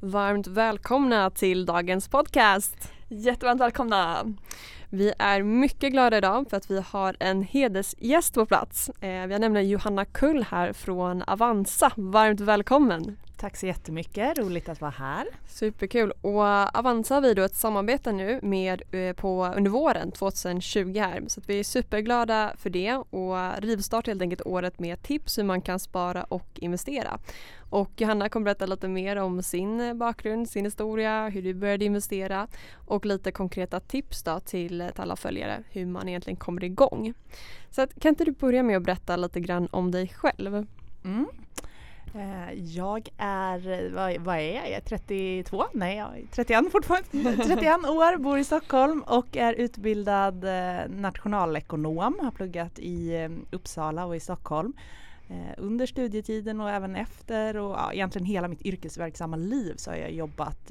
Varmt välkomna till dagens podcast. Jättevarmt välkomna. Vi är mycket glada idag för att vi har en hedersgäst på plats. Eh, vi har nämligen Johanna Kull här från Avanza. Varmt välkommen! Tack så jättemycket, roligt att vara här. Superkul och Avanza har vi då ett samarbete nu med eh, på under våren 2020 här så vi är superglada för det och rivstart helt enkelt året med tips hur man kan spara och investera. Och Johanna kommer berätta lite mer om sin bakgrund, sin historia, hur du började investera och lite konkreta tips då till, till alla följare hur man egentligen kommer igång. Så att, kan inte du börja med att berätta lite grann om dig själv? Mm. Eh, jag är, vad, vad, är jag? Jag är 32? Nej, jag är 31 fortfarande. 31 år, bor i Stockholm och är utbildad eh, nationalekonom. Har pluggat i eh, Uppsala och i Stockholm under studietiden och även efter och ja, egentligen hela mitt yrkesverksamma liv så har jag jobbat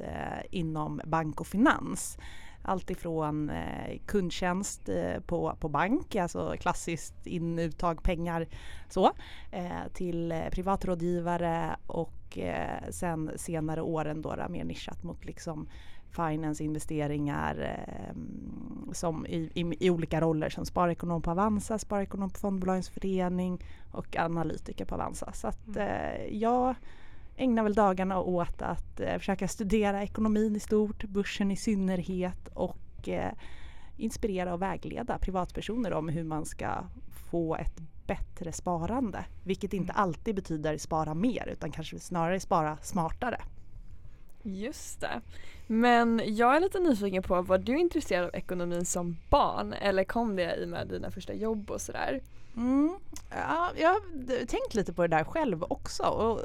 inom bank och finans. Alltifrån eh, kundtjänst eh, på, på bank, alltså klassiskt in uttag pengar så, eh, till eh, privatrådgivare och eh, sen senare åren då, mer nischat mot liksom finance, investeringar eh, som i, i, i, olika roller som sparekonom på Avanza, sparekonom på Fondbolagens förening och analytiker på Avanza. Så att mm. eh, jag ägnar väl dagarna åt att eh, försöka studera ekonomin i stort, börsen i synnerhet och eh, inspirera och vägleda privatpersoner om hur man ska få ett bättre sparande. Vilket inte mm. alltid betyder spara mer utan kanske snarare spara smartare. Just det. Men jag är lite nyfiken på, var du intresserad av ekonomin som barn eller kom det i med dina första jobb och sådär? Mm, ja, jag har tänkt lite på det där själv också. Och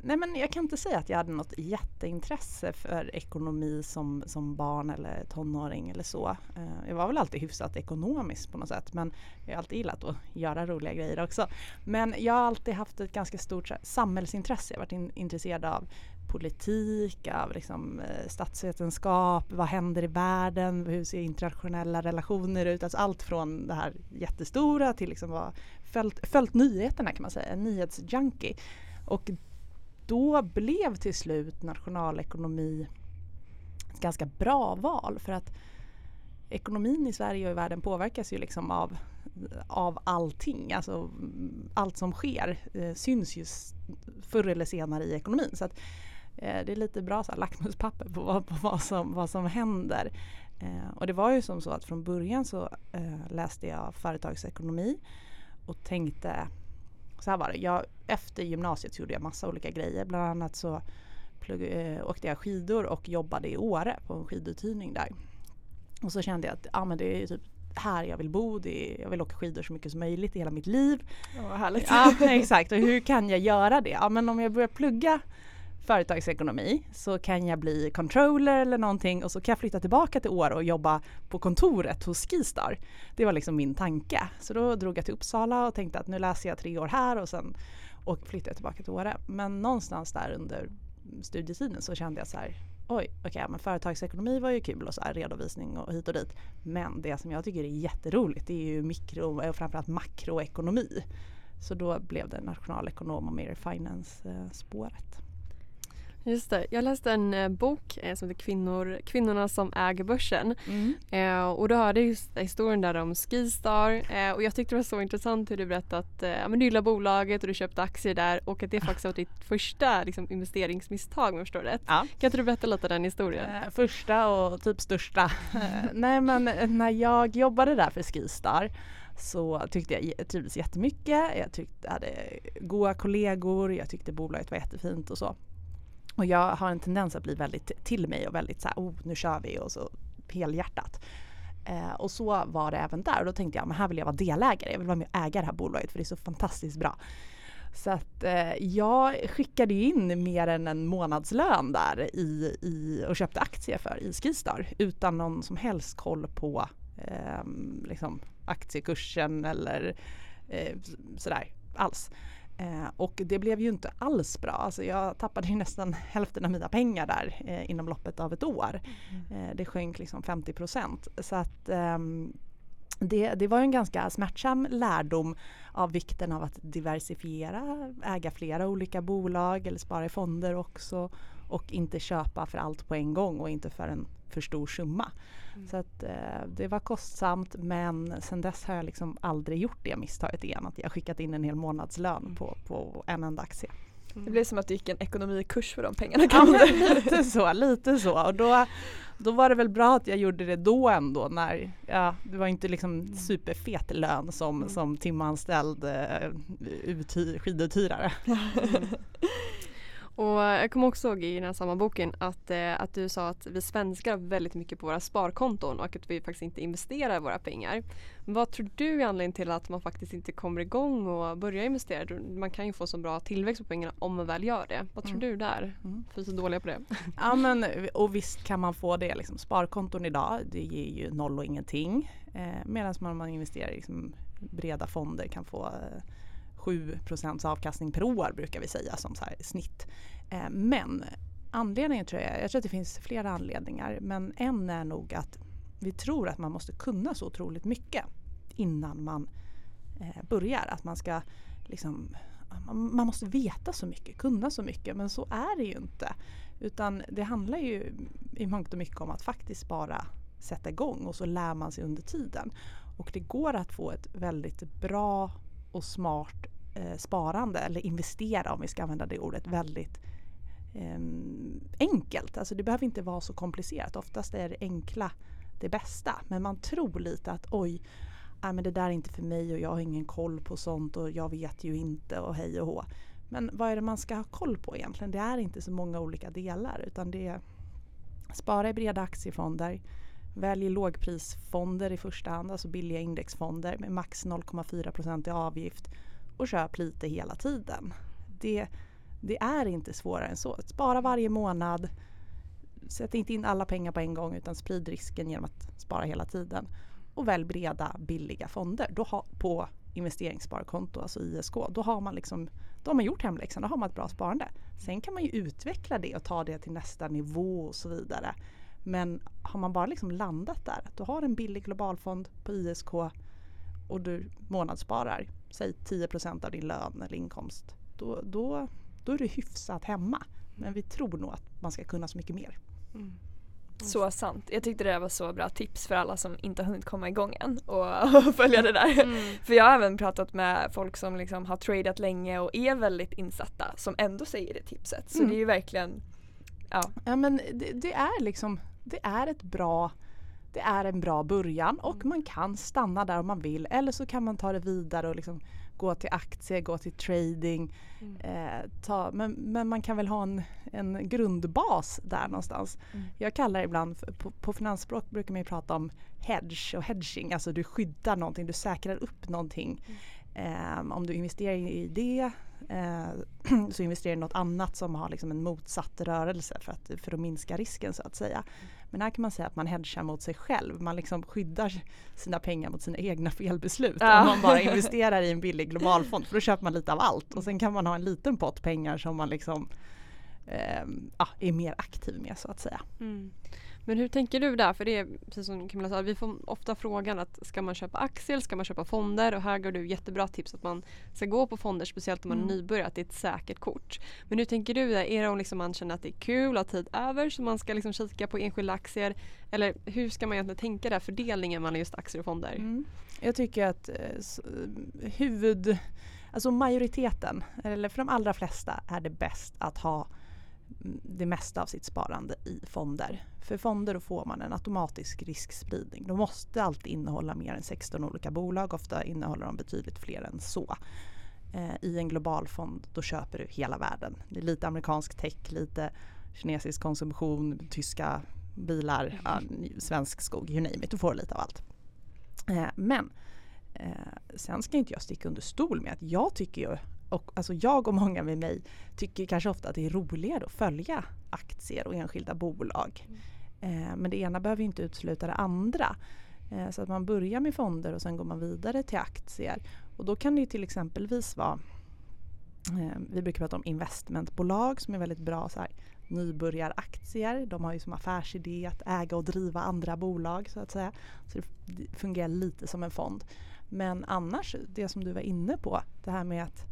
Nej men jag kan inte säga att jag hade något jätteintresse för ekonomi som, som barn eller tonåring eller så. Eh, jag var väl alltid hyfsat ekonomisk på något sätt men jag har alltid gillat att göra roliga grejer också. Men jag har alltid haft ett ganska stort samhällsintresse. Jag har varit in, intresserad av politik, av liksom, eh, statsvetenskap, vad händer i världen, hur ser internationella relationer ut? Alltså allt från det här jättestora till liksom vad, följt, följt nyheterna kan man säga, en nyhetsjunkie. Och då blev till slut nationalekonomi ett ganska bra val för att ekonomin i Sverige och i världen påverkas ju liksom av, av allting. Alltså allt som sker eh, syns ju förr eller senare i ekonomin. Så att, eh, det är lite bra så här, lackmuspapper på, vad, på vad, som, vad som händer. Eh, och det var ju som så att från början så eh, läste jag företagsekonomi och tänkte så här var det. Jag, efter gymnasiet så gjorde jag massa olika grejer. Bland annat så plugg, eh, åkte jag skidor och jobbade i Åre på en skiduthyrning där. Och så kände jag att ah, men det är typ här jag vill bo. Det är, jag vill åka skidor så mycket som möjligt i hela mitt liv. Ja, härligt. Ja, exakt. Och hur kan jag göra det? Ja, men om jag börjar plugga företagsekonomi så kan jag bli controller eller någonting och så kan jag flytta tillbaka till Åre och jobba på kontoret hos Skistar. Det var liksom min tanke. Så då drog jag till Uppsala och tänkte att nu läser jag tre år här och sen och flyttar jag tillbaka till Åre. Men någonstans där under studietiden så kände jag så här oj, okej, okay, men företagsekonomi var ju kul och så här redovisning och hit och dit. Men det som jag tycker är jätteroligt det är ju mikro och framförallt makroekonomi. Så då blev det nationalekonom och mer finance-spåret. Eh, Just det. Jag läste en eh, bok eh, som heter Kvinnor, Kvinnorna som äger börsen. Mm. Eh, och då hörde jag just historien där om Skistar eh, och jag tyckte det var så intressant hur du berättade att eh, men du gillar bolaget och du köpte aktier där och att det faktiskt var ditt första liksom, investeringsmisstag om jag förstår rätt. Ja. Kan inte du berätta lite den historien? Eh, första och typ största. Nej men när jag jobbade där för Skistar så tyckte jag trivdes jättemycket. Jag tyckte jag hade goda kollegor, jag tyckte bolaget var jättefint och så. Och jag har en tendens att bli väldigt till mig och väldigt så här, oh nu kör vi och så helhjärtat. Eh, och så var det även där och då tänkte jag, men här vill jag vara delägare, jag vill vara med och äga det här bolaget för det är så fantastiskt bra. Så att eh, jag skickade in mer än en månadslön där i, i, och köpte aktier för i Skistar utan någon som helst koll på eh, liksom aktiekursen eller eh, sådär alls. Eh, och det blev ju inte alls bra. Alltså jag tappade ju nästan hälften av mina pengar där eh, inom loppet av ett år. Mm. Eh, det sjönk liksom 50 procent. Så att ehm, det, det var en ganska smärtsam lärdom av vikten av att diversifiera, äga flera olika bolag eller spara i fonder också och inte köpa för allt på en gång och inte för en för stor summa. Mm. Så att, eh, det var kostsamt men sen dess har jag liksom aldrig gjort det misstaget igen att jag skickat in en hel månadslön mm. på, på en enda aktie. Mm. Det blev som att du gick en ekonomikurs för de pengarna. Ja, lite så, lite så. Och då, då var det väl bra att jag gjorde det då ändå när, ja, det var inte liksom mm. superfet lön som, mm. som timanställd uh, skiduthyrare. Och jag kommer också ihåg i den här samma boken att, eh, att du sa att vi svenskar har väldigt mycket på våra sparkonton och att vi faktiskt inte investerar våra pengar. Vad tror du är anledningen till att man faktiskt inte kommer igång och börjar investera? Man kan ju få så bra tillväxt på pengarna om man väl gör det. Vad tror mm. du där? Mm. Är så dåliga på det. Ja men och visst kan man få det. Liksom. Sparkonton idag det ger ju noll och ingenting. Eh, Medan man, man investerar i liksom, breda fonder kan få eh, 7% avkastning per år brukar vi säga som så snitt. Eh, men anledningen tror jag, jag tror att det finns flera anledningar men en är nog att vi tror att man måste kunna så otroligt mycket innan man eh, börjar. Att man ska liksom man måste veta så mycket, kunna så mycket men så är det ju inte. Utan det handlar ju i mångt och mycket om att faktiskt bara sätta igång och så lär man sig under tiden. Och det går att få ett väldigt bra och smart eh, sparande eller investera om vi ska använda det ordet väldigt eh, enkelt. Alltså det behöver inte vara så komplicerat. Oftast är det enkla det bästa. Men man tror lite att oj, nej, men det där är inte för mig och jag har ingen koll på sånt och jag vet ju inte och hej och hå. Men vad är det man ska ha koll på egentligen? Det är inte så många olika delar utan det är spara i breda aktiefonder, välj lågprisfonder i första hand, alltså billiga indexfonder med max 0,4% i avgift och köp lite hela tiden. Det, det är inte svårare än så. Spara varje månad. Sätt inte in alla pengar på en gång utan sprid risken genom att spara hela tiden. Och välj breda billiga fonder då ha, på investeringssparkonto, alltså ISK. Då har man liksom då har man gjort hemläxan, då har man ett bra sparande. Sen kan man ju utveckla det och ta det till nästa nivå och så vidare. Men har man bara liksom landat där, att du har en billig globalfond på ISK och du månadssparar, säg 10% av din lön eller inkomst, då, då, då är du hyfsat hemma. Men vi tror nog att man ska kunna så mycket mer. Mm. Så sant. Jag tyckte det var så bra tips för alla som inte har hunnit komma igång än och, följa det där. Mm. För jag har även pratat med folk som liksom har tradat länge och är väldigt insatta som ändå säger det tipset. Så mm. det är ju verkligen Ja, ja men det, det, är liksom det är ett bra det är en bra början och mm. man kan stanna där om man vill eller så kan man ta det vidare och liksom gå till aktier, gå till trading. Mm. Eh, ta, men, men man kan väl ha en, en grundbas där någonstans. Mm. Jag kallar det ibland, på, på finansspråk brukar man ju prata om hedge och hedging, alltså du skyddar någonting, du säkrar upp någonting. Mm. Eh, om du investerar i det eh, så investerar du i något annat som har liksom en motsatt rörelse för att, för att minska risken så att säga. Men här kan man säga att man hedgar mot sig själv. Man liksom skyddar sina pengar mot sina egna felbeslut. Ja. Om man bara investerar i en billig globalfond för då köper man lite av allt. Och sen kan man ha en liten pott pengar som man liksom eh, är mer aktiv med så att säga. Mm. Men hur tänker du där? För det är precis som Camilla sa, vi får ofta frågan att ska man köpa aktier, ska man köpa fonder? Och här går du jättebra tips att man ska gå på fonder, speciellt om man är mm. nybörjare, att det är ett säkert kort. Men hur tänker du där? Är det om liksom man känner att det är kul och har tid över så man ska liksom kika på enskilda aktier? Eller hur ska man egentligen tänka där fördelningen mellan just aktier och fonder? Mm. Jag tycker att eh, huvud, alltså majoriteten, eller för de allra flesta är det bäst att ha det mesta av sitt sparande i fonder. För fonder då får man en automatisk riskspridning. De måste alltid innehålla mer än 16 olika bolag. Ofta innehåller de betydligt fler än så. Eh, I en global fond då köper du hela världen. Det är lite amerikansk tech, lite kinesisk konsumtion, tyska bilar, ja, svensk skog, you name it. Du får lite av allt. Eh, men eh, sen ska inte jag sticka under stol med att jag tycker ju och alltså jag och många med mig tycker kanske ofta att det är roligare att följa aktier och enskilda bolag. Mm. Eh, men det ena behöver inte utesluta det andra. Eh, så att man börjar med fonder och sen går man vidare till aktier. Och då kan det till exempelvis vara eh, vi brukar prata om investmentbolag som är väldigt bra så här, nybörjaraktier. De har ju som affärsidé att äga och driva andra bolag så att säga. Så det fungerar lite som en fond. Men annars, det som du var inne på, det här med att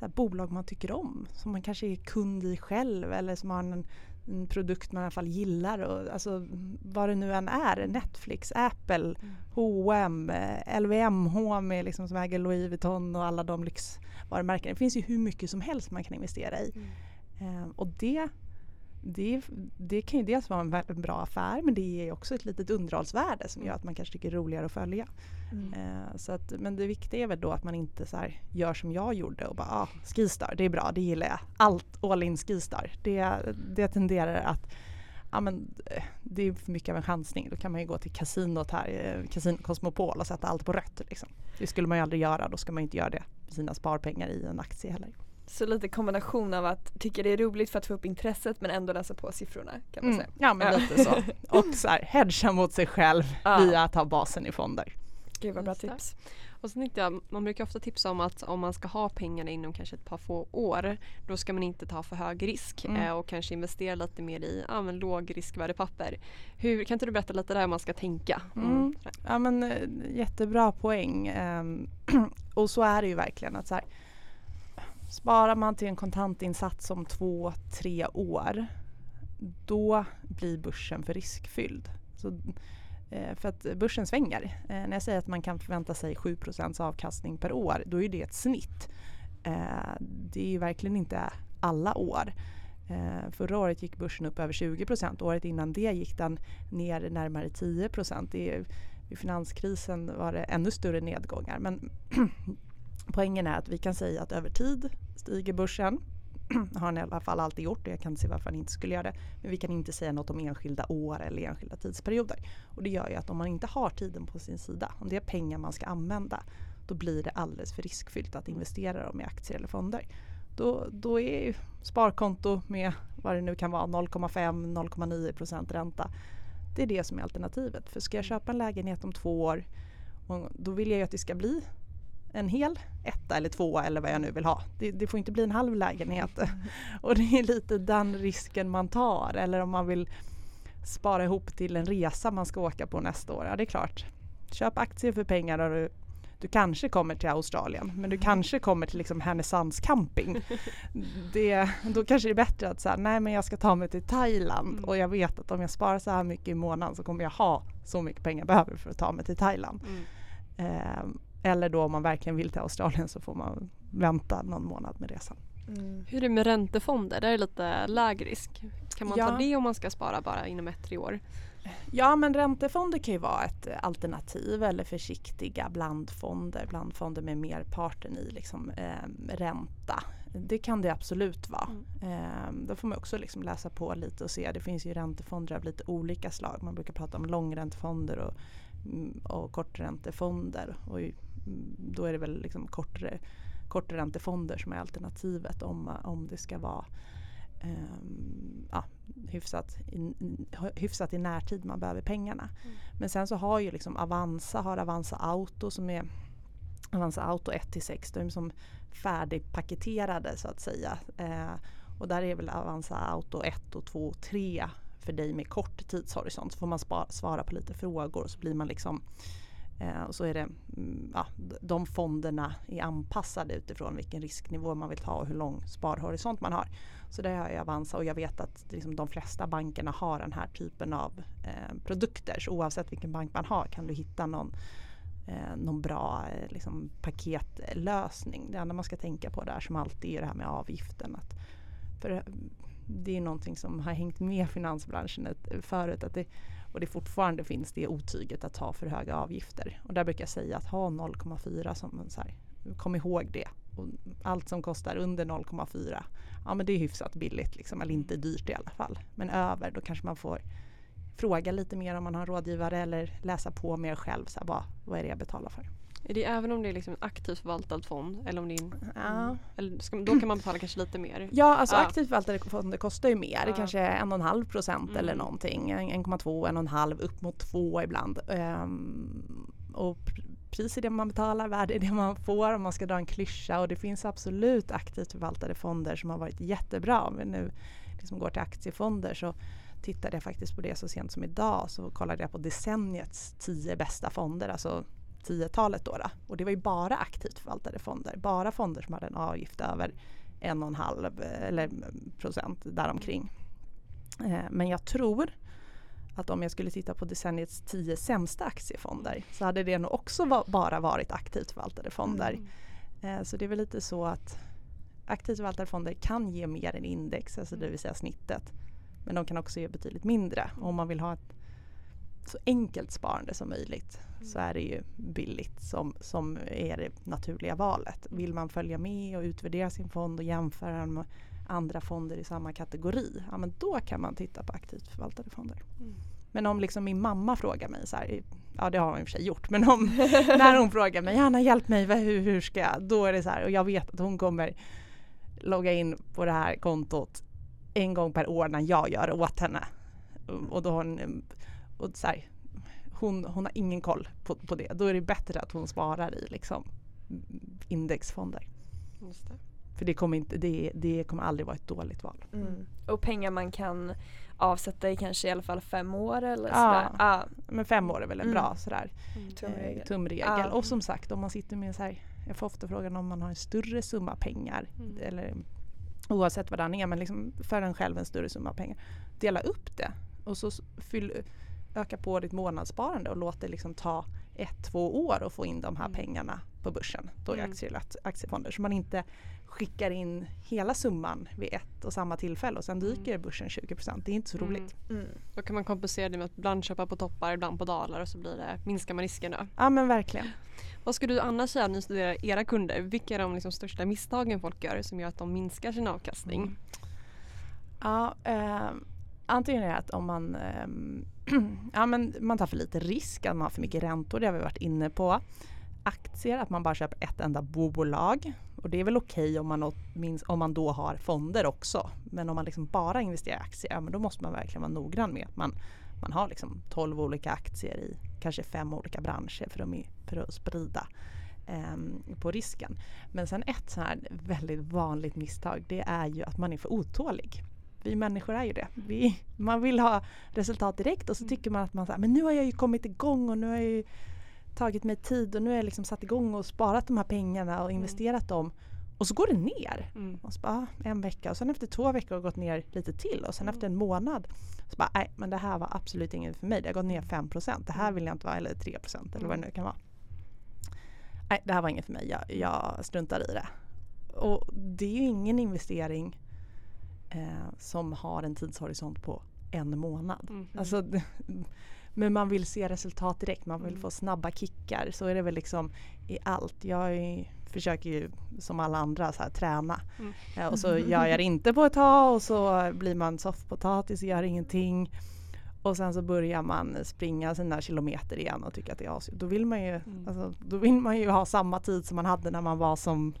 så här, bolag man tycker om, som man kanske är kund i själv eller som har en, en produkt man i alla fall gillar. Och, alltså, vad det nu än är, Netflix, Apple, mm. H&M, LVMH med liksom, som äger Louis Vuitton och alla de lyxvarumärken. Det finns ju hur mycket som helst man kan investera i. Mm. Eh, och det det, det kan ju dels vara en, en bra affär men det ger också ett litet underhållsvärde som gör att man kanske tycker det är roligare att följa. Mm. Eh, så att, men det viktiga är väl då att man inte så gör som jag gjorde och bara ah, Skistar, det är bra, det gillar jag. Allt all in Skistar. Det, det tenderar att ja, men, eh, det är för mycket av en chansning. Då kan man ju gå till kasinot här, Casino eh, Cosmopol och sätta allt på rött. Liksom. Det skulle man ju aldrig göra, då ska man inte göra det med sina sparpengar i en aktie heller. Så lite kombination av att tycka det är roligt för att få upp intresset men ändå läsa på siffrorna kan man mm. säga. Ja men lite så. Och så här, hedga mot sig själv ja. via att ha basen i fonder. Gud vad bra tips. Och sen tänkte jag, man brukar ofta tipsa om att om man ska ha pengarna inom kanske ett par få år då ska man inte ta för hög risk mm. eh, och kanske investera lite mer i ja, men låg riskvärdepapper. Hur, kan inte du berätta lite där hur man ska tänka? Mm. Mm. Ja men eh, jättebra poäng. Um, och så är det ju verkligen att så här, Sparar man till en kontantinsats om två, tre år då blir börsen för riskfylld. Så, eh, för att börsen svänger. Eh, när jag säger att man kan förvänta sig 7% avkastning per år då är det ett snitt. Eh, det är ju verkligen inte alla år. Förra året gick börsen upp över 20 Året innan det gick den ner närmare 10 Det, vid finanskrisen var det ännu större nedgångar. Men Poängen är att vi kan säga att över tid stiger börsen. har den i alla fall alltid gjort och jag kan inte se varför den inte skulle göra det. Men vi kan inte säga något om enskilda år eller enskilda tidsperioder. Och det gör ju att om man inte har tiden på sin sida, om det är pengar man ska använda, då blir det alldeles för riskfyllt att investera dem i aktier eller fonder. Då, då är sparkonto med vad det nu kan vara 0,5-0,9% ränta. Det är det som är alternativet. För ska jag köpa en lägenhet om två år då vill jag ju att det ska bli en hel etta eller tvåa eller vad jag nu vill ha. Det, det, får inte bli en halv lägenhet. Och det är lite den risken man tar. Eller om man vill spara ihop till en resa man ska åka på nästa år. Ja det är klart. Köp aktier för pengar och du, du kanske kommer till Australien men du kanske kommer till liksom Härnösands camping. Det, då kanske det är bättre att säga nej men jag ska ta mig till Thailand mm. och jag vet att om jag sparar så här mycket i månaden så kommer jag ha så mycket pengar jag behöver för att ta mig till Thailand. Mm. Um, eller då om man verkligen vill till Australien så får man vänta någon månad med resan. Mm. Hur är det med räntefonder? Där är det lite lägre risk. Kan man ja. ta det om man ska spara bara inom ett, tre år? Ja men räntefonder kan ju vara ett alternativ eller försiktiga blandfonder, blandfonder med merparten i liksom, eh, ränta. Det kan det absolut vara. Mm. Eh, då får man också liksom läsa på lite och se. Det finns ju räntefonder av lite olika slag. Man brukar prata om långräntefonder och, mm, och korträntefonder. Och då är det väl liksom kortare, korträntefonder som är alternativet om, om det ska vara um, ja, hyfsat, i, hyfsat i närtid man behöver pengarna. Mm. Men sen så har ju liksom Avanza, har Avanza Auto som är Avanza Auto 1 till 6, de är som färdigpaketerade så att säga. Eh, och där är väl Avanza Auto 1 och 2 och 3 för dig med kort tidshorisont. Så får man spara, svara på lite frågor och så blir man liksom Eh, och så är det, mm, ja, de fonderna är anpassade utifrån vilken risknivå man vill ta och hur lång sparhorisont man har. Så det har jag Avanza och jag vet att liksom, de flesta bankerna har den här typen av eh, produkter. Så oavsett vilken bank man har kan du hitta någon, eh, någon bra eh, liksom, paketlösning. Det enda man ska tänka på där som alltid är det här med avgiften. Att, för eh, det är någonting som har hängt med finansbranschen förut. Att det, och det fortfarande finns det otyget att ha för höga avgifter. Och där brukar jag säga att ha 0,4 som så här, kom ihåg det. Och allt som kostar under 0,4, ja men det är hyfsat billigt liksom, eller inte dyrt i alla fall. Men över, då kanske man får fråga lite mer om man har en rådgivare eller läsa på mer själv. Så här, vad, vad är det jag betalar för? Är det även om det är liksom aktivt förvaltad fond? Eller om det en, ja. eller ska, då kan man betala kanske lite mer? Ja, alltså ja. aktivt förvaltade fonder kostar ju mer. Ja. Kanske en och en halv procent mm. eller någonting. 1,2, en och en halv, upp mot två ibland. Um, och pris är det man betalar, värde är det man får om man ska dra en klyscha och det finns absolut aktivt förvaltade fonder som har varit jättebra. Om vi nu liksom går till aktiefonder så tittade jag faktiskt på det så sent som idag så kollade jag på decenniets tio bästa fonder, alltså tiotalet då, då. Och det var ju bara aktivt förvaltade fonder, bara fonder som hade en avgift över en och en halv eller procent däromkring. Eh, men jag tror att om jag skulle titta på decenniets tio sämsta aktiefonder så hade det nog också va bara varit aktivt förvaltade fonder. Mm. Eh, så det är väl lite så att aktivt förvaltade fonder kan ge mer än index, alltså det vill säga snittet. Men de kan också ge betydligt mindre. Om man vill ha ett så enkelt sparande som möjligt så är det ju billigt som, som är det naturliga valet. Vill man följa med och utvärdera sin fond och jämföra den med andra fonder i samma kategori, ja men då kan man titta på aktivt förvaltade fonder. Mm. Men om liksom min mamma frågar mig så här, ja det har hon i och för sig gjort, men om, när hon frågar mig, Anna hjälp mig, hur, hur ska jag? Då är det så här, och jag vet att hon kommer logga in på det här kontot en gång per år när jag gör åt henne. Och då har hon, och så här, hon, hon har ingen koll på, på det. Då är det bättre att hon sparar i liksom indexfonder. Det. För det kommer, inte, det, det kommer aldrig vara ett dåligt val. Mm. Och pengar man kan avsätta i kanske i alla fall fem år eller ja, sådär. Ja, men fem år är väl en mm. bra sådär mm. tumregel. Eh, tumregel. Ja. Och som sagt om man sitter med så här, jag får ofta frågan om man har en större summa pengar mm. eller oavsett vad den är men liksom för en själv en större summa pengar. Dela upp det och så fyll, öka på ditt månadssparande och låt det liksom ta ett, två år att få in de här mm. pengarna på börsen. Då i aktier, aktiefonder. Så man inte skickar in hela summan vid ett och samma tillfälle och sen mm. dyker mm. börsen 20 Det är inte så mm. roligt. Mm. Då kan man kompensera det med att ibland köpa på toppar, ibland på dalar och så blir det, minskar man riskerna. Ja men verkligen. Vad skulle du annars säga när ni studerar era kunder? Vilka är de liksom största misstagen folk gör som gör att de minskar sin avkastning? Mm. Ja, eh, antingen är det att om man, eh, ja, men man tar för lite risk, att man har för mycket räntor, det har vi varit inne på. Aktier, att man bara köper ett enda bolag. Och det är väl okej okay om, man, om man då har fonder också. Men om man liksom bara investerar i aktier, ja, men då måste man verkligen vara noggrann med att man, man har liksom 12 olika aktier i kanske fem olika branscher för att, för att sprida eh, på risken. Men sen ett så här väldigt vanligt misstag det är ju att man är för otålig vi människor är ju det. Vi, man vill ha resultat direkt och så mm. tycker man att man så men nu har jag ju kommit igång och nu har jag ju tagit mig tid och nu har jag liksom satt igång och sparat de här pengarna och mm. investerat dem. Och så går det ner. Mm. Och så bara, en vecka och sen efter två veckor har det gått ner lite till och sen mm. efter en månad så bara, nej men det här var absolut inget för mig. Det har gått ner 5% Det här mm. vill jag inte vara, eller 3% eller vad det nu kan vara. Nej, det här var inget för mig. Jag, jag struntar i det. Och det är ju ingen investering eh, som har en tidshorisont på en månad. Mm. Alltså, men man vill se resultat direkt, man vill mm. få snabba kickar. Så är det väl liksom i allt. Jag är, försöker ju som alla andra så här, träna. Mm. Eh, och så gör jag det inte på ett tag och så blir man soffpotatis och gör ingenting. Och sen så börjar man springa sina kilometer igen och tycker att det är asigt. Då vill man ju, mm. alltså, då vill man ju ha samma tid som man hade när man var som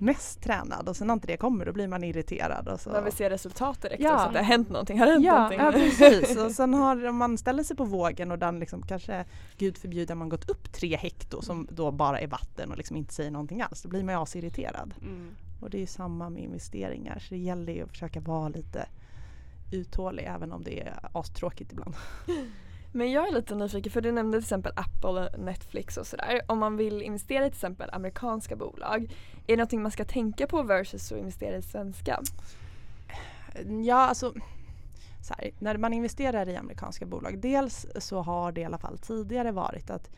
mest tränad och sen när inte det kommer då blir man irriterad. Och så. Man vill se resultat direkt, ja. så att det har hänt någonting. Har det hänt ja, någonting? ja precis och sen har man ställer sig på vågen och den liksom kanske gud förbjuder man gått upp tre hekto som då bara är vatten och liksom inte säger någonting alls. Då blir man ju asirriterad. Mm. Och det är ju samma med investeringar så det gäller ju att försöka vara lite uthållig även om det är astråkigt ibland. Men jag är lite nyfiken för du nämnde till exempel Apple och Netflix och sådär. Om man vill investera i till exempel amerikanska bolag, är det någonting man ska tänka på versus att investera i svenska? Ja, alltså här, när man investerar i amerikanska bolag, dels så har det i alla fall tidigare varit att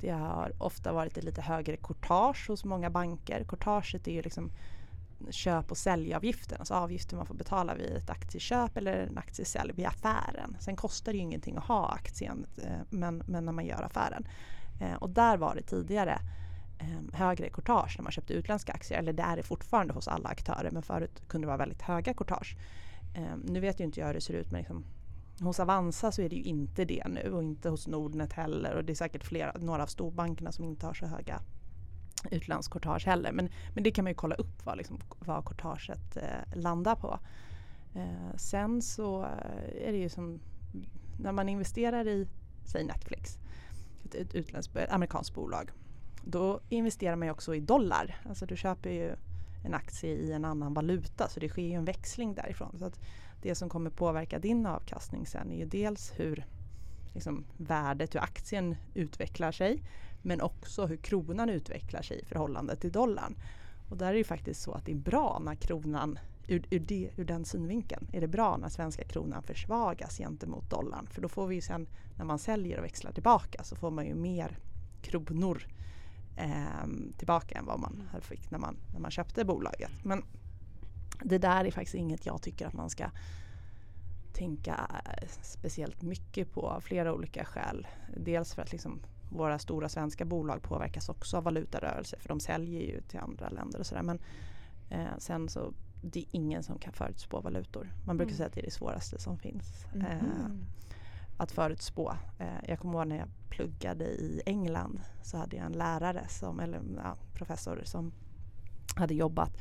det har ofta varit ett lite högre courtage hos många banker. Courtaget är ju liksom köp och säljavgiften, alltså avgiften man får betala vid ett aktieköp eller en aktiesälj vid affären. Sen kostar det ju ingenting att ha aktien eh, men, men när man gör affären. Eh, och där var det tidigare eh, högre courtage när man köpte utländska aktier, eller det är det fortfarande hos alla aktörer men förut kunde det vara väldigt höga courtage. Nu vet ju inte jag hur det ser ut men liksom, hos Avanza så är det ju inte det nu och inte hos Nordnet heller och det är säkert flera, några av storbankerna som inte har så höga utlandskortage heller. Men, men det kan man ju kolla upp vad, liksom, vad courtaget eh, landar på. Eh, sen så är det ju som när man investerar i, säg Netflix, ett, ett utländskt, ett amerikanskt bolag. då investerar man ju också i dollar. Alltså du köper ju en aktie i en annan valuta så det sker ju en växling därifrån. Så att det som kommer påverka din avkastning sen är ju dels hur liksom, värdet, hur aktien utvecklar sig men också hur kronan utvecklar sig i förhållande till dollarn. Och där är det faktiskt så att det är bra när kronan ur, ur, det, ur den synvinkeln är det bra när svenska kronan försvagas gentemot dollarn. För då får vi ju sen när man säljer och växlar tillbaka så får man ju mer kronor eh, tillbaka än vad man fick när man, när man köpte bolaget. Men det där är faktiskt inget jag tycker att man ska tänka speciellt mycket på av flera olika skäl. Dels för att liksom våra stora svenska bolag påverkas också av valutarörelser för de säljer ju till andra länder och sådär. Men eh, sen så det är ingen som kan förutspå valutor. Man brukar mm. säga att det är det svåraste som finns. Mm. Eh, att förutspå. Eh, jag kommer ihåg när jag pluggade i England så hade jag en lärare, som, eller ja, professor som hade jobbat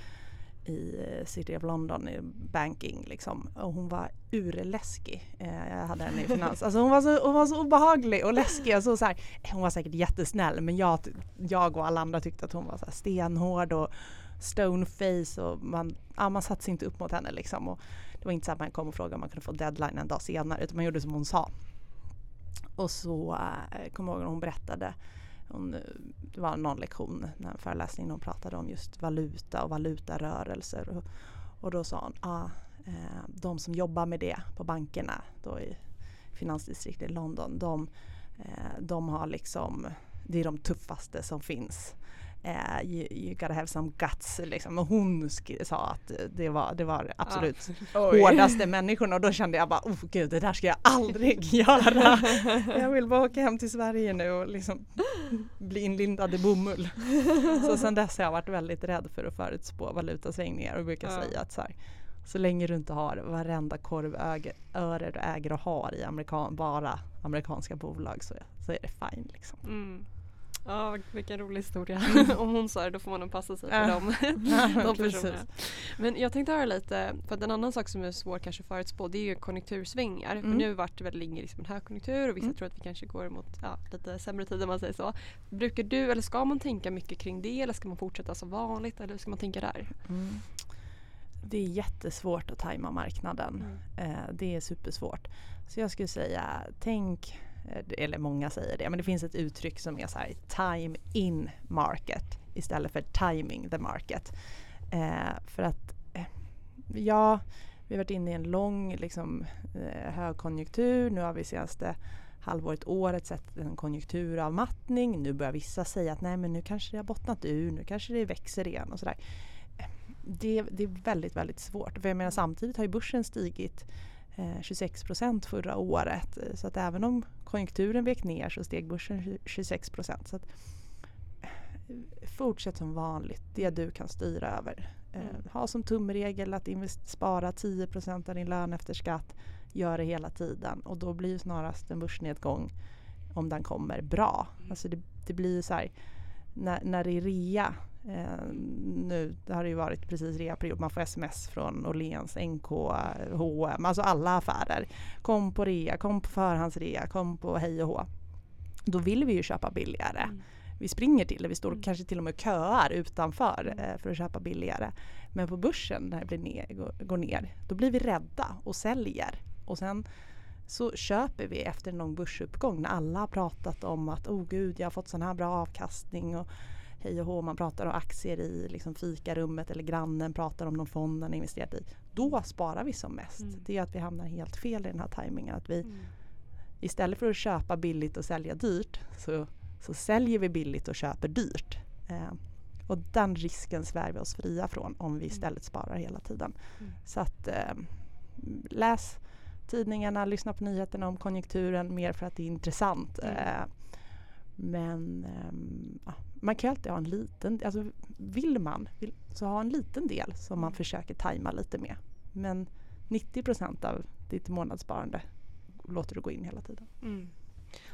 i eh, City of London i banking liksom. Och hon var urläskig. Eh, jag hade henne i finans. Alltså hon var så, hon var så obehaglig och läskig. Alltså så här, hon var säkert jättesnäll men jag, jag och alla andra tyckte att hon var så stenhård och stoneface och man, ja, man satte sig inte upp mot henne liksom. Och det var inte så att man kom och frågade om man kunde få deadline en dag senare utan man gjorde som hon sa. Och så eh, kommer jag ihåg när hon berättade hon, det var någon lektion, när en föreläsning, hon pratade om just valuta och valutarörelser. Och, och då sa hon, ah, eh, de som jobbar med det på bankerna då i finansdistriktet i London, de, eh, de har liksom, det är de tuffaste som finns eh, you, you gotta have some guts liksom. Och hon sa att det var, det var absolut ah. hårdaste människorna och då kände jag bara oh gud det där ska jag aldrig göra. jag vill bara åka hem till Sverige nu och liksom bli inlindad i bomull. så sen dess har jag varit väldigt rädd för att förutspå valutasvängningar och brukar ah. säga att så här, så länge du inte har varenda korvöre du äger och har i amerikan, bara amerikanska bolag så, så är det fine. Liksom. Mm. Ja vilken rolig historia. Om hon sa det då får man nog passa sig för dem, de personerna. Men jag tänkte höra lite, för att en annan sak som är svår kanske att förutspå det är ju konjunktursvingar. Mm. För nu vart det väl länge liksom en högkonjunktur och vissa mm. tror att vi kanske går mot ja, lite sämre tider om man säger så. Brukar du eller ska man tänka mycket kring det eller ska man fortsätta som vanligt eller hur ska man tänka där? Mm. Det är jättesvårt att tajma marknaden. Mm. Eh, det är supersvårt. Så jag skulle säga tänk Eh, eller många säger det, men det finns ett uttryck som är så här time in market istället för timing the market. Eh, för att eh, ja, vi har varit inne i en lång liksom, eh, högkonjunktur. Nu har vi senaste halvåret, året sett en konjunkturavmattning. Nu börjar vissa säga att nej men nu kanske det har bottnat ur, nu kanske det växer igen och sådär. Eh, det, det är väldigt, väldigt svårt. För jag menar samtidigt har ju börsen stigit 26 eh, procent förra året. Så att även om konjunkturen vek ner så steg börsen 26 procent. Så att, eh, fortsätt som vanligt, det du kan styra över. Eh, mm. Ha som tumregel att spara 10 procent av din lön efter skatt. Gör det hela tiden och då blir ju snarast en börsnedgång om den kommer bra. Mm. Alltså det, det blir så här, när, när det är rea Eh, nu det har det ju varit precis reaperiod, man får sms från Åhléns, NK, H&M, alltså alla affärer. Kom på rea, kom på förhandsrea, kom på hej och hå. Då vill vi ju köpa billigare. Mm. Vi springer till det, vi står mm. kanske till och med köar utanför mm. eh, för att köpa billigare. Men på börsen när det blir ner, går, går ner, då blir vi rädda och säljer. Och sen så köper vi efter någon börsuppgång när alla har pratat om att oh gud jag har fått sån här bra avkastning och hej och hå, man pratar om aktier i liksom fikarummet eller grannen pratar om någon fond man investerat i. Då sparar vi som mest. Mm. Det är att vi hamnar helt fel i den här tajmingen. Att vi, mm. Istället för att köpa billigt och sälja dyrt så, så säljer vi billigt och köper dyrt. Eh, och den risken svär vi oss fria från om vi mm. istället sparar hela tiden. Mm. Så att eh, läs tidningarna, lyssna på nyheterna om konjunkturen mer för att det är intressant. Mm. Eh, men eh, man kan alltid ha en liten, alltså vill man vill, så ha en liten del som man mm. försöker tajma lite med. Men 90% av ditt månadssparande låter du gå in hela tiden. Mm.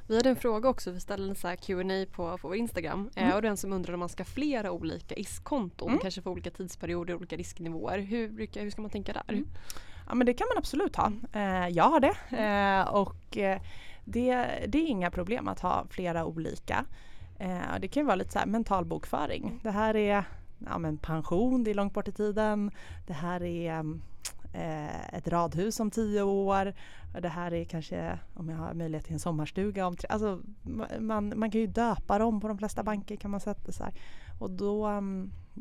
Vi hade en fråga också, vi ställde en så här Q&A på, på vår Instagram eh, mm. och den som undrar om man ska ha flera olika ISK-konton, mm. kanske för olika tidsperioder, olika risknivåer. Hur, brukar, hur ska man tänka där? Mm. Ja men det kan man absolut ha. Mm. Eh, jag har det eh, och eh, det, det är inga problem att ha flera olika. Eh, det kan ju vara lite så här mental bokföring. Det här är ja, men pension, det är långt bort i tiden. Det här är ett radhus om tio år. Det här är kanske om jag har möjlighet till en sommarstuga om tre Alltså man, man kan ju döpa dem på de flesta banker kan man sätta så här. Och då,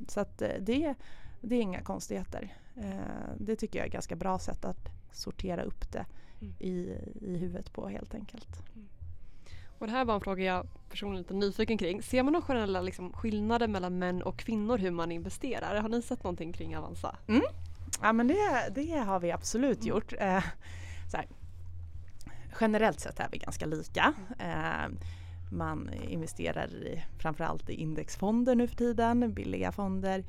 så att det, det är inga konstigheter. Eh, det tycker jag är ett ganska bra sätt att sortera upp det mm. i, i huvudet på helt enkelt. Mm. Och det här var en fråga jag personligen är lite nyfiken kring. Ser man några generella liksom, skillnader mellan män och kvinnor hur man investerar? Har ni sett någonting kring Avanza? Mm. Ja men det, det har vi absolut mm. gjort. Eh, generellt sett är vi ganska lika. Eh, man investerar i, framförallt i indexfonder nu för tiden, billiga fonder.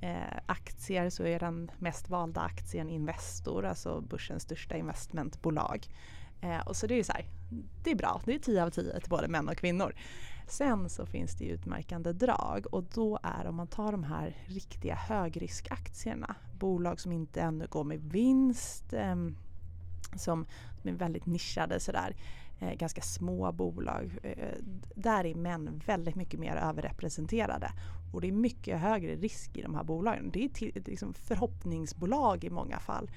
Eh, aktier så är den mest valda aktien Investor, alltså börsens största investmentbolag. Eh, och så det är så här, det är bra, det är 10 av 10 till både män och kvinnor. Sen så finns det utmärkande drag och då är om man tar de här riktiga högriskaktierna, bolag som inte ännu går med vinst, eh, som, som är väldigt nischade sådär, eh, ganska små bolag. Eh, där är män väldigt mycket mer överrepresenterade och det är mycket högre risk i de här bolagen. Det är till, liksom förhoppningsbolag i många fall.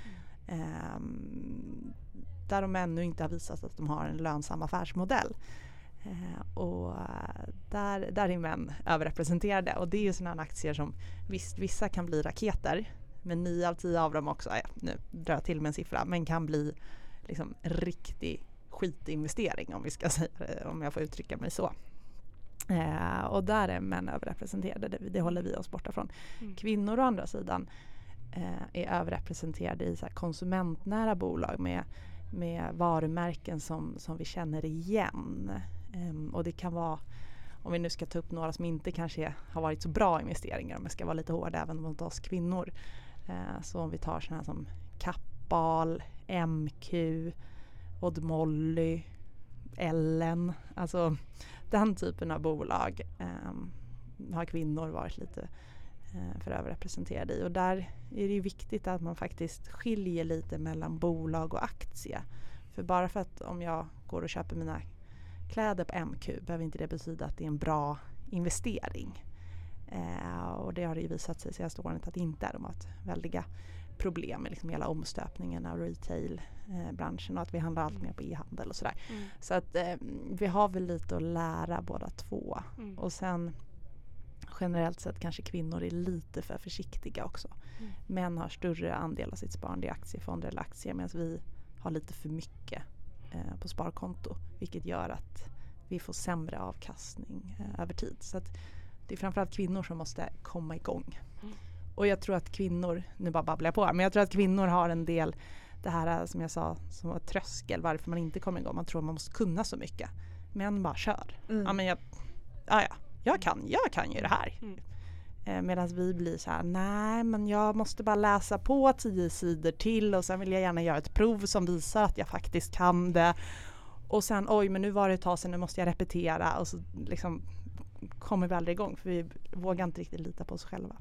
Mm. Um, där de ännu inte har visat att de har en lönsam affärsmodell. Eh, och där, där är män överrepresenterade och det är ju sådana aktier som visst, vissa kan bli raketer men nio av tio av dem också, ja, nu drar jag till med en siffra, men kan bli liksom riktig skitinvestering om vi ska säga det, om jag får uttrycka mig så. Eh, och där är män överrepresenterade, det, det håller vi oss borta från. Mm. Kvinnor å andra sidan eh, är överrepresenterade i så konsumentnära bolag med med varumärken som, som vi känner igen. Um, och det kan vara, om vi nu ska ta upp några som inte kanske har varit så bra investeringar, om jag ska vara lite hård även mot oss kvinnor. Uh, så om vi tar sådana som Kappahl, MQ, Odd Molly, Ellen, alltså den typen av bolag eh, har kvinnor varit lite Eh, för överrepresenterade i. Och där är det ju viktigt att man faktiskt skiljer lite mellan bolag och aktie. För bara för att om jag går och köper mina kläder på MQ behöver inte det betyda att det är en bra investering. Eh, och det har det ju visat sig senaste åren att det inte är. De har haft väldiga problem med liksom hela omstöpningen av retailbranschen och att vi handlar allt mer på e-handel och sådär. Mm. Så att eh, vi har väl lite att lära båda två. Mm. Och sen generellt sett kanske kvinnor är lite för försiktiga också. Mm. Män har större andel av sitt sparande i aktiefonder eller aktier medan vi har lite för mycket eh, på sparkonto. Vilket gör att vi får sämre avkastning eh, över tid. Så det är framförallt kvinnor som måste komma igång. Mm. Och jag tror att kvinnor, nu bara babblar jag på men jag tror att kvinnor har en del det här som jag sa som var tröskel varför man inte kommer igång. Man tror man måste kunna så mycket. Män bara kör. Mm. Ja men jag, ja, ja jag kan, jag kan ju det här. Mm. Eh, Medan vi blir så här, nej men jag måste bara läsa på tio sidor till och sen vill jag gärna göra ett prov som visar att jag faktiskt kan det. Och sen oj men nu var det ett tag sedan, nu måste jag repetera och så liksom kommer vi aldrig igång för vi vågar inte riktigt lita på oss själva.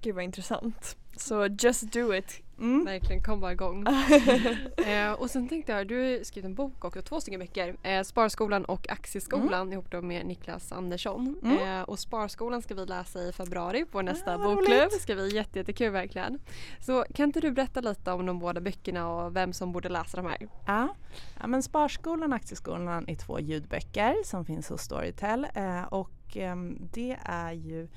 Gud vad intressant. Så just do it. Mm. Verkligen, kom bara igång. eh, och sen tänkte jag, du har skrivit en bok också, två stycken böcker. Eh, Sparskolan och Aktieskolan mm. ihop då med Niklas Andersson. Mm. Eh, och Sparskolan ska vi läsa i februari på nästa ah, bokklubb. Det ska bli jätte, jättekul verkligen. Så kan inte du berätta lite om de båda böckerna och vem som borde läsa de här? Ja, ja men Sparskolan och Aktieskolan är två ljudböcker som finns hos Storytel. Eh, och ehm, det är ju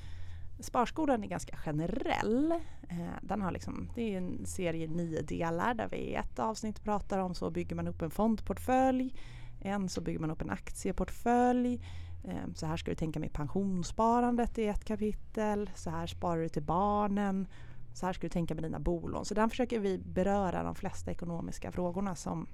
Sparskolan är ganska generell. Eh, den har liksom, det är en serie nio delar där vi i ett avsnitt pratar om så bygger man upp en fondportfölj. En så bygger man upp en aktieportfölj. Eh, så här ska du tänka med pensionssparandet i ett kapitel. Så här sparar du till barnen. Så här ska du tänka med dina bolån. Så den försöker vi beröra de flesta ekonomiska frågorna som,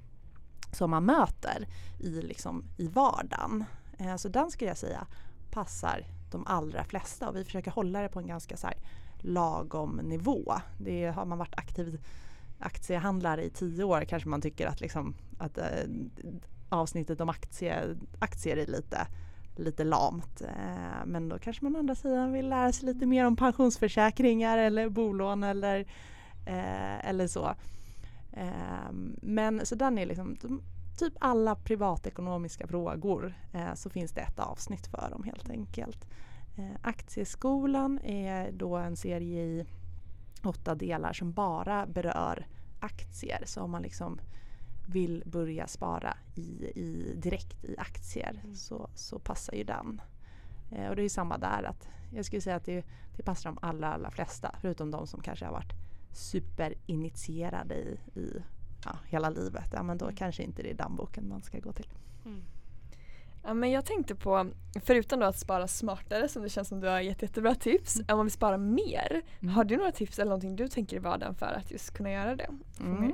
som man möter i, liksom, i vardagen. Eh, så den skulle jag säga passar de allra flesta och vi försöker hålla det på en ganska så här lagom nivå. Det har man varit aktiv aktiehandlare i tio år kanske man tycker att, liksom, att äh, avsnittet om aktie, aktier är lite, lite lamt. Äh, men då kanske man å andra sidan vill lära sig lite mer om pensionsförsäkringar eller bolån eller, äh, eller så. men så den är liksom, typ alla privatekonomiska frågor eh, så finns det ett avsnitt för dem helt enkelt. Eh, Aktieskolan är då en serie i åtta delar som bara berör aktier. Så om man liksom vill börja spara i, i, direkt i aktier mm. så, så passar ju den. Eh, och det är samma där. att Jag skulle säga att det, det passar de allra, allra flesta förutom de som kanske har varit superinitierade i, i ja, hela livet. Ja, men då mm. kanske inte det är den boken man ska gå till. Mm. Ja, men jag tänkte på, förutom då att spara smartare som det känns som du har gett jättebra tips, mm. om man vill spara mer, mm. har du några tips eller någonting du tänker i vardagen för att just kunna göra det? Mm.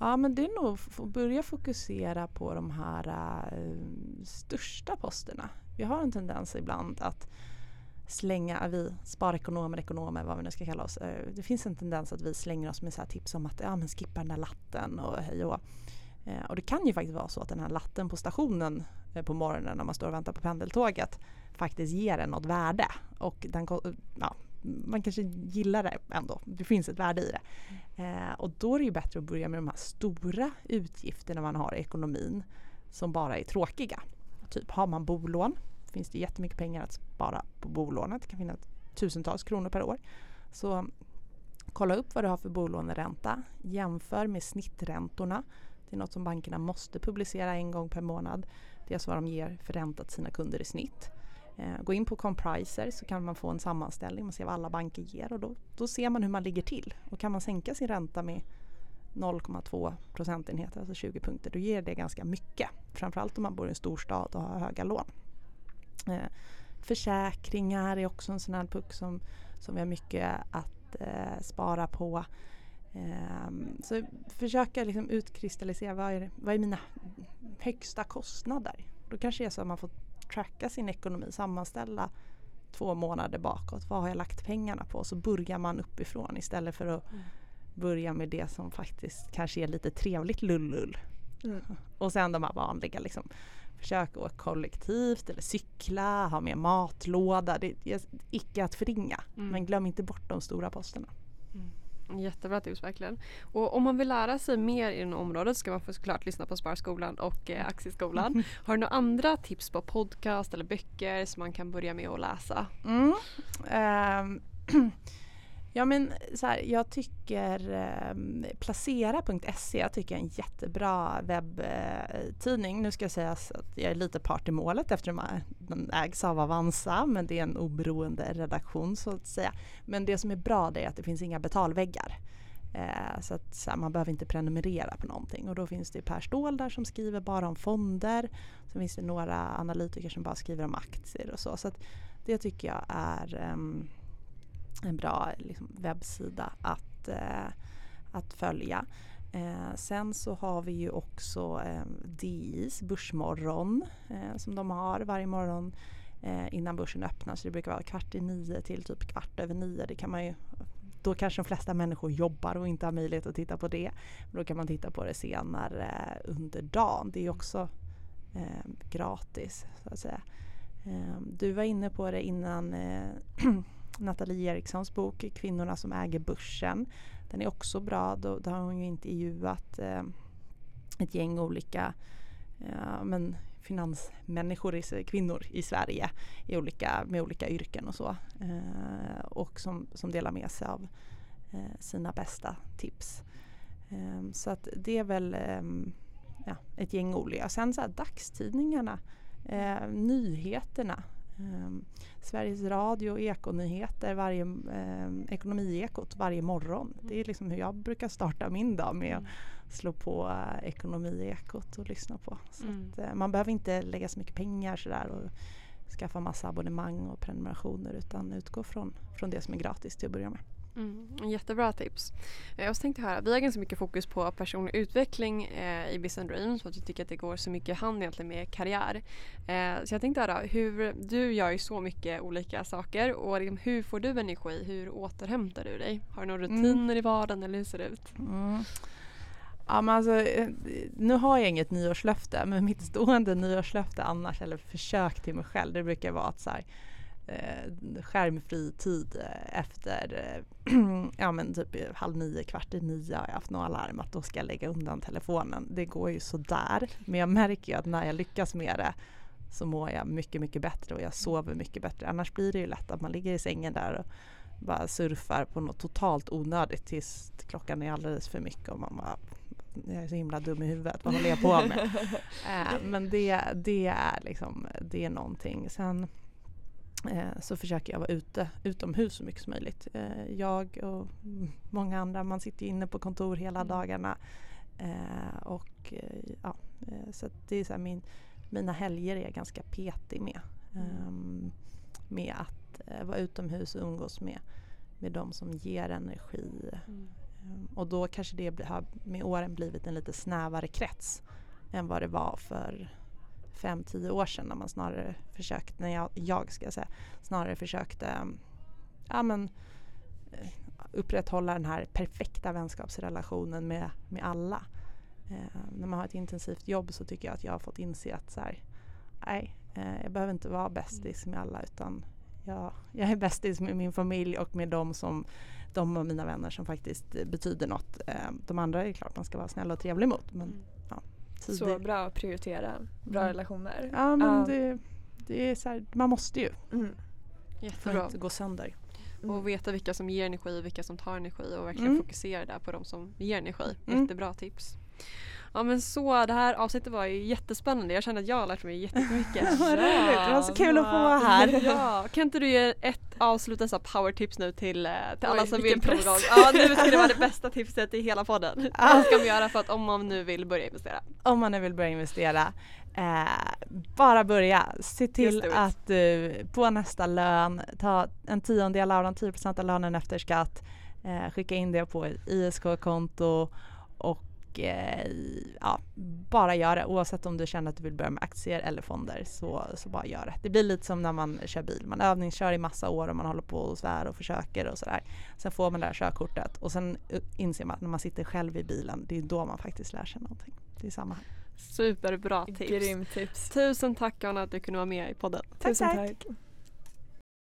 Ja men det är nog att börja fokusera på de här äh, största posterna. Vi har en tendens ibland att slänga, vi sparekonomer, ekonomer, vad vi nu ska kalla oss. Eh, det finns en tendens att vi slänger oss med så tips om att ja, men skippa den där latten och hej och eh, och det kan ju faktiskt vara så att den här latten på stationen eh, på morgonen när man står och väntar på pendeltåget faktiskt ger en något värde. Och den, ja, man kanske gillar det ändå. Det finns ett värde i det. Eh, och då är det ju bättre att börja med de här stora utgifterna man har i ekonomin som bara är tråkiga. Typ har man bolån finns det jättemycket pengar att spara på bolånet. Det kan finnas tusentals kronor per år. Så kolla upp vad du har för bolåneränta. Jämför med snitträntorna det är något som bankerna måste publicera en gång per månad. Det är alltså vad de ger för ränta till sina kunder i snitt. Eh, gå in på Compriser så kan man få en sammanställning, man ser vad alla banker ger och då, då ser man hur man ligger till. Och kan man sänka sin ränta med 0,2 procentenheter, alltså 20 punkter, då ger det ganska mycket. Framförallt om man bor i en storstad och har höga lån. Eh, försäkringar är också en sån här puck som, som vi har mycket att eh, spara på. Um, så försöka liksom utkristallisera vad är, vad är mina högsta kostnader? Då kanske det är så att man får tracka sin ekonomi, sammanställa två månader bakåt. Vad har jag lagt pengarna på? Så börjar man uppifrån istället för att mm. börja med det som faktiskt kanske är lite trevligt lullull. Mm. Och sen de här vanliga liksom. Försök åka kollektivt eller cykla, ha med matlåda. Det är icke att förringa. Mm. Men glöm inte bort de stora posterna. Mm. Jättebra tips verkligen. Och om man vill lära sig mer inom området ska man såklart lyssna på Sparskolan och eh, Aktieskolan. Har du några andra tips på podcast eller böcker som man kan börja med att läsa? Mm. Um. Ja men så här, jag tycker eh, Placera.se jag tycker är en jättebra webbtidning. Nu ska jag säga att jag är lite part i målet eftersom den ägs av Avanza men det är en oberoende redaktion så att säga. Men det som är bra det är att det finns inga betalväggar. Eh, så att så här, man behöver inte prenumerera på någonting och då finns det Per Ståhl där som skriver bara om fonder. Sen finns det några analytiker som bara skriver om aktier och så. Så att det tycker jag är eh, en bra liksom, webbsida att, eh, att följa. Eh, sen så har vi ju också eh, DIs Börsmorgon eh, som de har varje morgon eh, innan börsen öppnar. Så det brukar vara kvart i nio till typ kvart över nio. Det kan man ju, då kanske de flesta människor jobbar och inte har möjlighet att titta på det. Men då kan man titta på det senare eh, under dagen. Det är också eh, gratis så att säga. Eh, du var inne på det innan eh, Nathalie Erikssons bok Kvinnorna som äger börsen. Den är också bra. Då, då har hon ju intervjuat eh, ett gäng olika eh, men finansmänniskor, kvinnor i Sverige i olika, med olika yrken och så. Eh, och som, som delar med sig av eh, sina bästa tips. Eh, så att det är väl eh, ja, ett gäng olika. Sen så här, dagstidningarna, eh, nyheterna Um, Sveriges Radio Ekonyheter, varje, um, Ekonomiekot varje morgon. Mm. Det är liksom hur jag brukar starta min dag med mm. att slå på uh, Ekonomiekot och lyssna på. Mm. att, uh, man behöver inte lägga så mycket pengar sådär och skaffa massa abonnemang och prenumerationer utan utgå från, från det som är gratis till att börja med. Mm, jättebra tips. Eh, jag tänkte höra, vi har ganska mycket fokus på personlig utveckling eh, i Business Dreams för att vi tycker att det går så mycket hand egentligen med karriär. Eh, så jag tänkte höra, hur, du gör ju så mycket olika saker och liksom, hur får du energi? Hur återhämtar du dig? Har du några mm. rutiner mm. i vardagen eller hur ser det ut? Mm. Ja, men alltså, eh, nu har jag inget nyårslöfte men mitt stående nyårslöfte annars eller försök till mig själv det brukar vara att så här, eh, skärmfri tid eh, efter eh, ja men typ halv nio, kvart i nio har jag haft något alarm att då ska jag lägga undan telefonen. Det går ju sådär men jag märker ju att när jag lyckas med det så mår jag mycket, mycket bättre och jag sover mycket bättre. Annars blir det ju lätt att man ligger i sängen där och bara surfar på något totalt onödigt tills klockan är alldeles för mycket och man bara jag är så himla dum i huvudet, vad håller jag på med? eh, men det, det är liksom, det är någonting. Sen så försöker jag vara ute, utomhus så mycket som möjligt. Eh, jag och många andra, man sitter inne på kontor hela mm. dagarna. Eh, och eh, ja, eh, så det är så min, mina helger är jag ganska petig med. Mm. Ehm, med att vara utomhus och umgås med, med de som ger energi. Mm. Ehm, och då kanske det har med åren blivit en lite snävare krets än vad det var för fem, tio år sedan när man snarare försökte, när jag, jag ska säga, snarare försökte ja, men, eh, upprätthålla den här perfekta vänskapsrelationen med, med alla. Eh, när man har ett intensivt jobb så tycker jag att jag har fått inse att så här, nej, eh, jag behöver inte vara bästis med alla utan jag, jag är bästis med min familj och med dem som de och mina vänner som faktiskt betyder något. Eh, de andra är klart man ska vara snäll och trevlig mot. Men, mm. ja, så bra att prioritera bra mm. relationer. Ja men uh. det, det, är så här, man måste ju. Mm. Jättebra. För att inte gå sönder. Mm. Och veta vilka som ger energi och vilka som tar energi och verkligen mm. fokusera där på de som ger energi. Mm. Jättebra tips. Ja men så det här avsnittet var ju jättespännande. Jag känner att jag har lärt mig jättemycket. Vad roligt, det var så kul att få vara här. ja, kan inte du ge ett avslutande power tips nu till, eh, till alla som vill komma igång? Ja nu ska det vara det bästa tipset i hela podden. Vad ska man göra för att om man nu vill börja investera? Om man nu vill börja investera Eh, bara börja. Se till att du på nästa lön ta en tiondel av den, 10 av lönen efter skatt. Eh, skicka in det på ett ISK-konto och eh, ja, bara gör det oavsett om du känner att du vill börja med aktier eller fonder så, så bara gör det. Det blir lite som när man kör bil. Man övningskör i massa år och man håller på och svär och försöker och sådär. Sen får man det här körkortet och sen inser man att när man sitter själv i bilen det är då man faktiskt lär sig någonting. Det är samma här. Superbra tips. Grym tips. Tusen tack Anna att du kunde vara med i podden. Tack, Tusen tack. tack.